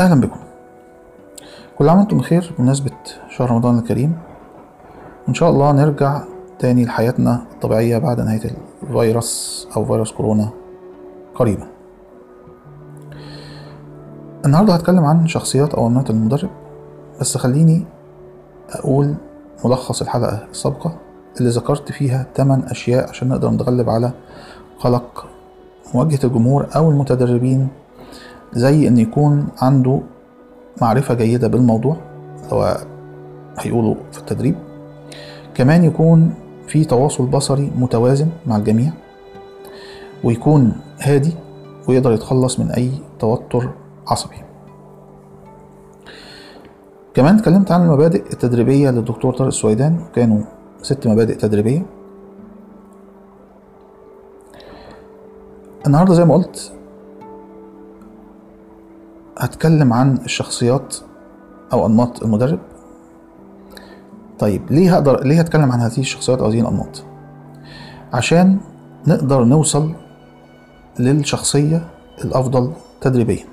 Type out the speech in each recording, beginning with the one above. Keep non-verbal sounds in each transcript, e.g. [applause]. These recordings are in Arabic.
أهلا بكم. كل عام وأنتم بخير بمناسبة شهر رمضان الكريم. وإن شاء الله نرجع تاني لحياتنا الطبيعية بعد نهاية الفيروس أو فيروس كورونا قريبا. النهاردة هتكلم عن شخصيات أو أنماط المدرب بس خليني أقول ملخص الحلقة السابقة اللي ذكرت فيها 8 أشياء عشان نقدر نتغلب على قلق مواجهة الجمهور أو المتدربين زي إن يكون عنده معرفة جيدة بالموضوع هو هيقولوا في التدريب. كمان يكون في تواصل بصري متوازن مع الجميع ويكون هادي ويقدر يتخلص من أي توتر عصبي. كمان اتكلمت عن المبادئ التدريبية للدكتور طارق السويدان كانوا ست مبادئ تدريبية. النهاردة زي ما قلت هتكلم عن الشخصيات أو أنماط المدرب؟ طيب ليه هقدر ليه هتكلم عن هذه الشخصيات أو هذه الأنماط؟ عشان نقدر نوصل للشخصية الأفضل تدريبيا.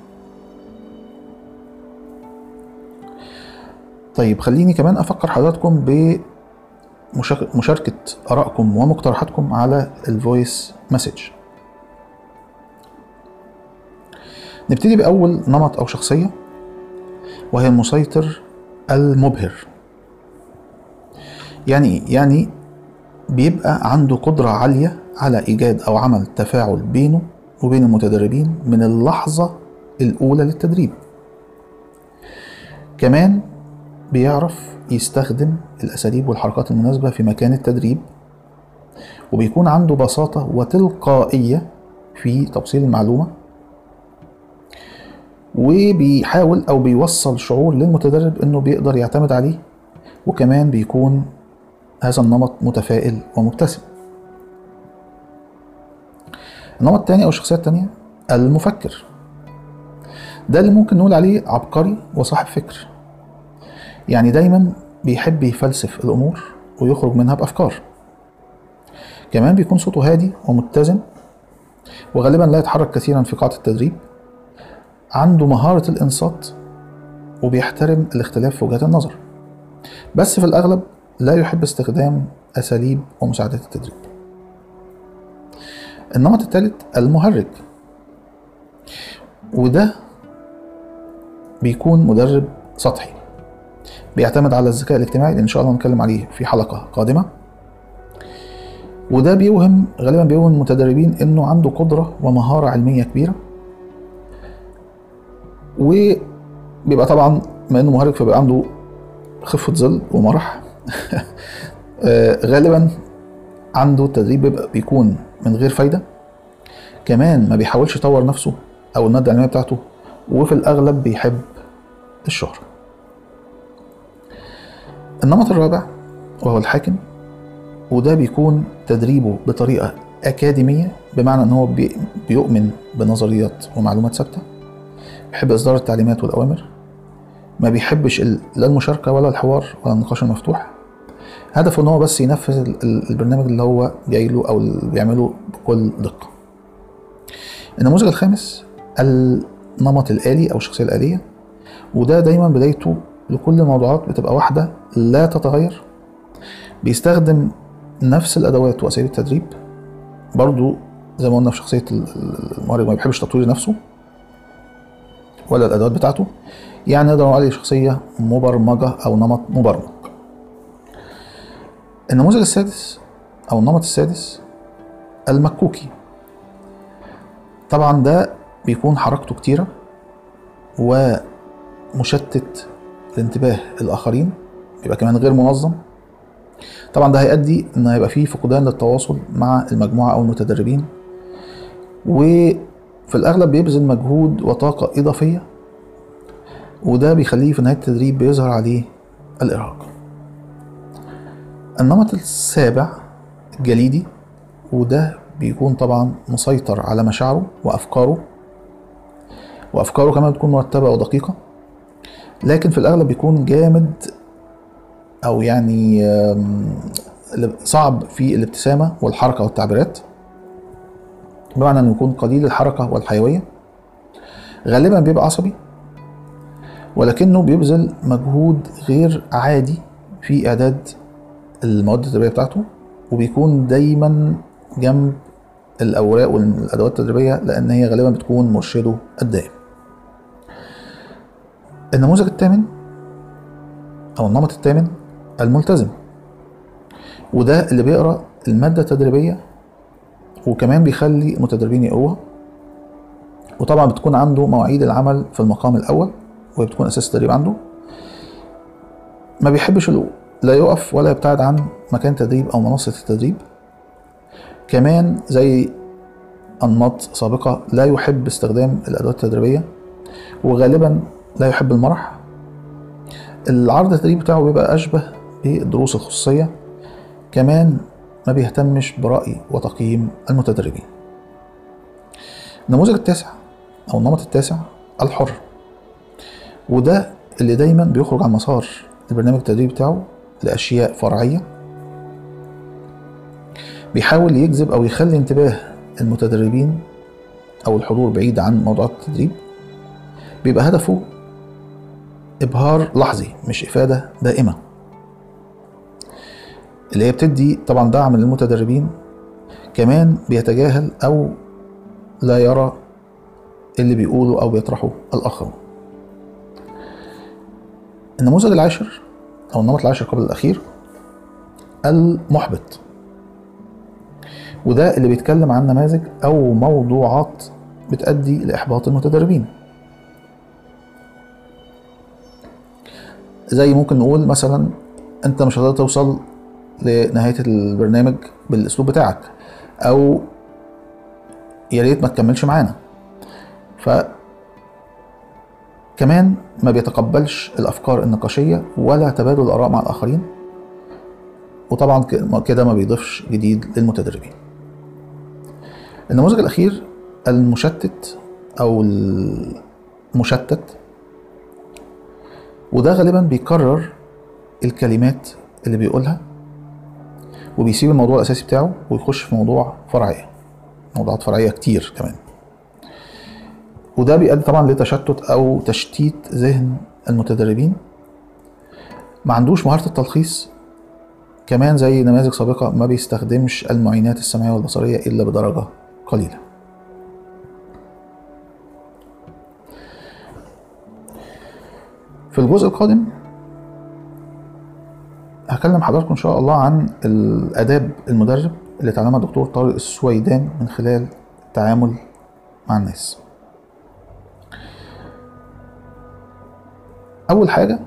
طيب خليني كمان أفكر حضراتكم بمشاركة آرائكم ومقترحاتكم على ال voice message نبتدي بأول نمط أو شخصية وهي المسيطر المبهر يعني إيه؟ يعني بيبقى عنده قدرة عالية على إيجاد أو عمل تفاعل بينه وبين المتدربين من اللحظة الأولى للتدريب كمان بيعرف يستخدم الأساليب والحركات المناسبة في مكان التدريب وبيكون عنده بساطة وتلقائية في توصيل المعلومة وبيحاول أو بيوصل شعور للمتدرب إنه بيقدر يعتمد عليه وكمان بيكون هذا النمط متفائل ومبتسم. النمط التاني أو الشخصية التانية المفكر. ده اللي ممكن نقول عليه عبقري وصاحب فكر. يعني دايما بيحب يفلسف الأمور ويخرج منها بأفكار. كمان بيكون صوته هادي ومتزن وغالبا لا يتحرك كثيرا في قاعة التدريب. عنده مهارة الإنصات وبيحترم الاختلاف في وجهات النظر. بس في الأغلب لا يحب استخدام أساليب ومساعدات التدريب. النمط الثالث المهرج. وده بيكون مدرب سطحي. بيعتمد على الذكاء الاجتماعي اللي إن شاء الله نتكلم عليه في حلقة قادمة. وده بيوهم غالبا بيوهم المتدربين إنه عنده قدرة ومهارة علمية كبيرة. وبيبقى طبعا بما إنه مهرج فبيبقى عنده خفة ظل ومرح. [laughs] غالبا عنده التدريب بيكون من غير فايدة. كمان ما بيحاولش يطور نفسه أو المادة العلمية بتاعته وفي الأغلب بيحب الشهرة. النمط الرابع وهو الحاكم وده بيكون تدريبه بطريقة أكاديمية بمعنى إن هو بيؤمن بنظريات ومعلومات ثابتة. بيحب إصدار التعليمات والأوامر. ما بيحبش لا المشاركة ولا الحوار ولا النقاش المفتوح. هدفه إن هو بس ينفذ البرنامج اللي هو جاي له أو اللي بيعمله بكل دقة. النموذج الخامس النمط الآلي أو الشخصية الآلية. وده دايما بدايته لكل الموضوعات بتبقى واحدة لا تتغير. بيستخدم نفس الأدوات وأساليب التدريب. برضو زي ما قلنا في شخصية المهرج ما بيحبش تطوير نفسه. ولا الأدوات بتاعته يعني نقدر نقول عليه شخصية مبرمجة أو نمط مبرمج. النموذج السادس أو النمط السادس المكوكي. طبعا ده بيكون حركته كتيرة ومشتت لانتباه الآخرين يبقى كمان غير منظم. طبعا ده هيؤدي إن هيبقى فيه فقدان للتواصل مع المجموعة أو المتدربين وفي الأغلب بيبذل مجهود وطاقة إضافية وده بيخليه في نهاية التدريب بيظهر عليه الإرهاق. النمط السابع الجليدي وده بيكون طبعا مسيطر على مشاعره وأفكاره وأفكاره كمان بتكون مرتبة ودقيقة لكن في الأغلب بيكون جامد أو يعني صعب في الابتسامة والحركة والتعبيرات. بمعنى انه يكون قليل الحركة والحيوية. غالبا بيبقى عصبي ولكنه بيبذل مجهود غير عادي في إعداد المواد التدريبية بتاعته وبيكون دايما جنب الأوراق والأدوات التدريبية لأن هي غالبا بتكون مرشده الدائم. النموذج الثامن أو النمط الثامن الملتزم وده اللي بيقرأ المادة التدريبية وكمان بيخلي المتدربين يقروها وطبعا بتكون عنده مواعيد العمل في المقام الأول وهي بتكون أساس التدريب عنده. ما بيحبش لا يقف ولا يبتعد عن مكان تدريب أو منصة التدريب. كمان زي أنماط سابقة لا يحب استخدام الأدوات التدريبية وغالبا لا يحب المرح. العرض التدريبي بتاعه بيبقى أشبه بالدروس الخصوصية. كمان ما بيهتمش برأي وتقييم المتدربين. النموذج التاسع أو النمط التاسع الحر. وده اللي دايما بيخرج عن مسار البرنامج التدريبي بتاعه لأشياء فرعية. بيحاول يجذب أو يخلي انتباه المتدربين أو الحضور بعيد عن موضوعات التدريب. بيبقى هدفه إبهار لحظي مش إفادة دائمة. اللي هي بتدي طبعا دعم للمتدربين كمان بيتجاهل أو لا يرى اللي بيقوله أو بيطرحه الآخرون النموذج العاشر أو النمط العاشر قبل الأخير المحبط. وده اللي بيتكلم عن نماذج أو موضوعات بتؤدي لإحباط المتدربين. زي ممكن نقول مثلا أنت مش هتقدر توصل لنهاية البرنامج بالأسلوب بتاعك. أو يا ريت ما تكملش معانا. ف كمان ما بيتقبلش الأفكار النقاشية ولا تبادل الآراء مع الآخرين. وطبعا كده ما بيضيفش جديد للمتدربين. النموذج الأخير المشتت أو المشتت وده غالبا بيكرر الكلمات اللي بيقولها وبيسيب الموضوع الأساسي بتاعه ويخش في موضوع فرعية موضوعات فرعية كتير كمان. وده بيؤدي طبعا لتشتت أو تشتيت ذهن المتدربين. ما عندوش مهارة التلخيص كمان زي نماذج سابقة ما بيستخدمش المعينات السمعية والبصرية إلا بدرجة قليلة. في الجزء القادم هكلم حضراتكم إن شاء الله عن الآداب المدرب اللي اتعلمها الدكتور طارق السويدان من خلال التعامل مع الناس. أول حاجة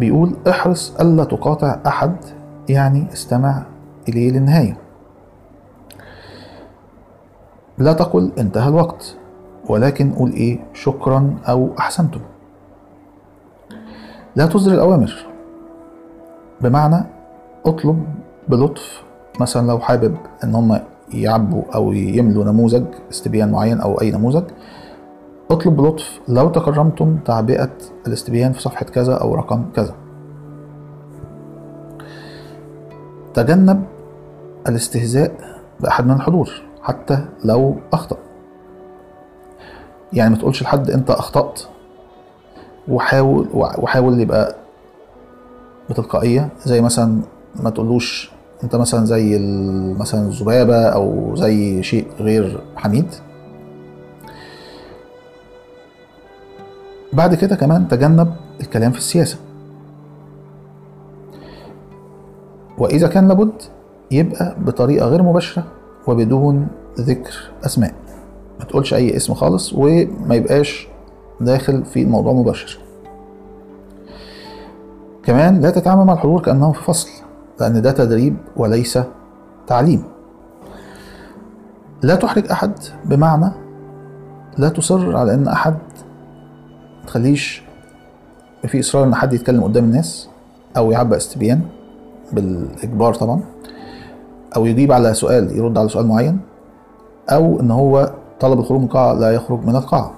بيقول احرص ألا تقاطع أحد يعني استمع إليه للنهاية. لا تقل انتهى الوقت ولكن قول إيه شكرا أو أحسنتم. لا تصدر الأوامر. بمعنى اطلب بلطف مثلا لو حابب إن هم يعبوا أو يملوا نموذج استبيان معين أو أي نموذج اطلب بلطف لو تكرمتم تعبئة الاستبيان في صفحة كذا أو رقم كذا. تجنب الاستهزاء بأحد من الحضور حتى لو أخطأ. يعني ما تقولش لحد أنت أخطأت وحاول وحاول يبقى بتلقائية زي مثلا ما تقولوش أنت مثلا زي مثلا الذبابة أو زي شيء غير حميد. بعد كده كمان تجنب الكلام في السياسة. وإذا كان لابد يبقى بطريقة غير مباشرة وبدون ذكر أسماء. ما تقولش أي اسم خالص وما يبقاش داخل في الموضوع مباشر. كمان لا تتعامل مع الحضور كأنهم في فصل لأن ده تدريب وليس تعليم. لا تحرج أحد بمعنى لا تصر على أن أحد تخليش في إصرار أن حد يتكلم قدام الناس أو يعبأ استبيان بالإجبار طبعا أو يجيب على سؤال يرد على سؤال معين أو إن هو طلب الخروج من القاعة لا يخرج من القاعة.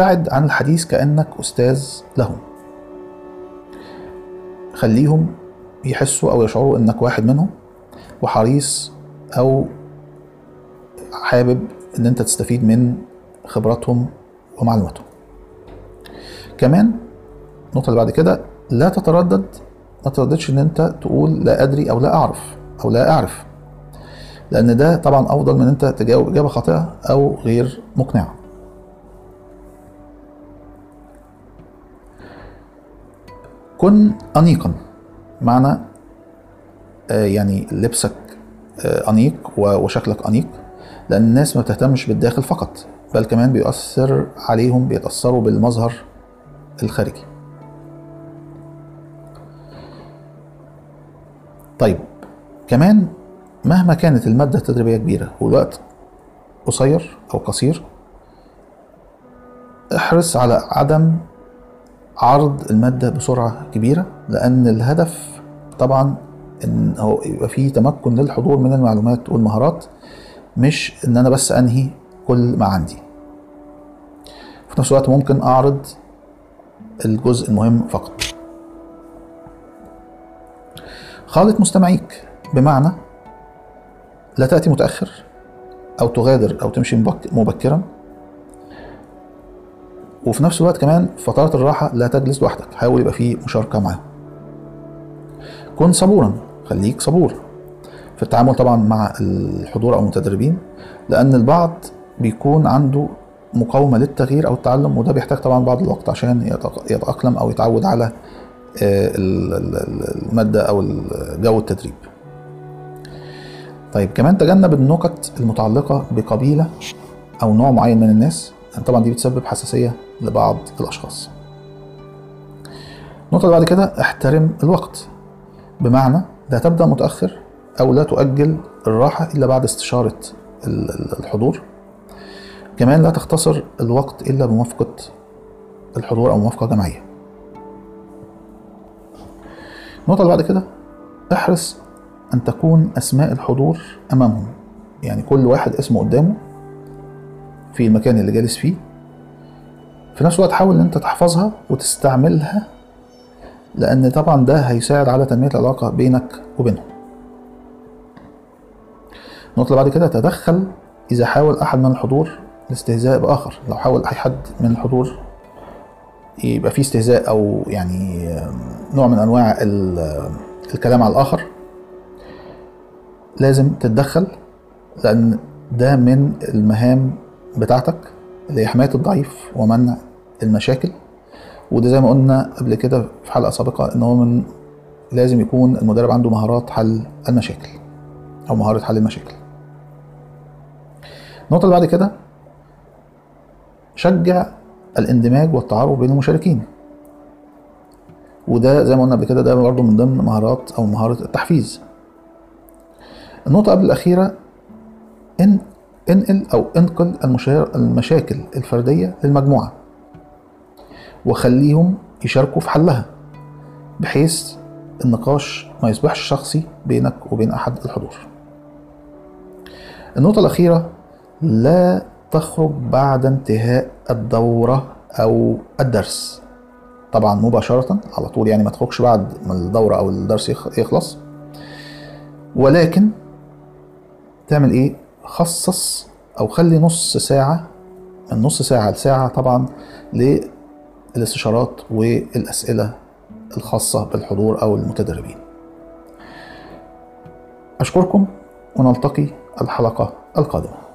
ابتعد عن الحديث كأنك أستاذ لهم. خليهم يحسوا أو يشعروا إنك واحد منهم وحريص أو حابب إن أنت تستفيد من خبراتهم ومعلوماته كمان النقطة اللي بعد كده لا تتردد ما ترددش إن أنت تقول لا أدري أو لا أعرف أو لا أعرف لأن ده طبعا أفضل من أنت تجاوب إجابة خاطئة أو غير مقنعة. كن انيقا. معنى آه، يعني لبسك آه، أنيق و- وشكلك أنيق لأن الناس ما بتهتمش بالداخل فقط بل كمان بيؤثر عليهم بيتأثروا بالمظهر الخارجي. طيب كمان مهما كانت المادة التدريبية كبيرة والوقت قصير أو قصير احرص على عدم عرض المادة بسرعة كبيرة لأن الهدف طبعا إن هو يبقى فيه تمكن للحضور من المعلومات والمهارات مش إن أنا بس أنهي كل ما عندي. في نفس الوقت ممكن أعرض الجزء المهم فقط. خالط مستمعيك بمعنى لا تأتي متأخر أو تغادر أو تمشي مبك- مبكرا وفي نفس الوقت كمان فترات الراحة لا تجلس لوحدك. حاول يبقى فيه مشاركة معاهم. كن صبورا. خليك صبور. في التعامل طبعا مع الحضور أو المتدربين لأن البعض بيكون عنده مقاومة للتغيير أو التعلم وده بيحتاج طبعا بعض الوقت عشان يتأقلم أو يتعود على آه، ال- ال- المادة أو جو التدريب. طيب كمان تجنب النكت المتعلقة بقبيلة أو نوع معين من الناس. طبعا دي بتسبب حساسية لبعض الأشخاص. النقطة اللي بعد كده احترم الوقت. بمعنى لا تبدأ متأخر أو لا تؤجل الراحة إلا بعد استشارة ال- ال- الحضور. كمان لا تختصر الوقت إلا بموافقة الحضور أو موافقة جماعية. النقطة اللي بعد كده احرص أن تكون أسماء الحضور أمامهم. يعني كل واحد اسمه قدامه في المكان اللي جالس فيه. في نفس الوقت حاول إن أنت تحفظها وتستعملها لأن طبعا ده هيساعد على تنمية العلاقة بينك وبينهم. النقطة اللي بعد كده تدخل إذا حاول أحد من الحضور الاستهزاء بآخر. لو حاول أي حد من الحضور يبقى فيه استهزاء أو يعني نوع من أنواع ال- الكلام على الآخر لازم تتدخل لأن ده من المهام بتاعتك. اللي هي حماية الضعيف ومنع المشاكل. وده زي ما قلنا قبل كده في حلقة سابقة إن هو من لازم يكون المدرب عنده مهارات حل المشاكل أو مهارة حل المشاكل. النقطة اللي بعد كده شجع الاندماج والتعارف بين المشاركين. وده زي ما قلنا قبل كده ده برضه من ضمن مهارات أو مهارة التحفيز. النقطة قبل الأخيرة إن انقل أو انقل المشا- المشاكل الفردية للمجموعة وخليهم يشاركوا في حلها بحيث النقاش ما يصبحش شخصي بينك وبين أحد الحضور. النقطة الأخيرة لا تخرج بعد انتهاء الدورة أو الدرس. طبعا مباشرة على طول يعني ما تخرجش بعد ما الدورة أو الدرس يخ- يخلص. ولكن تعمل إيه؟ خصص أو خلي نص ساعة من نص ساعة لساعة طبعا للاستشارات والأسئلة الخاصة بالحضور أو المتدربين. أشكركم ونلتقي الحلقة القادمة.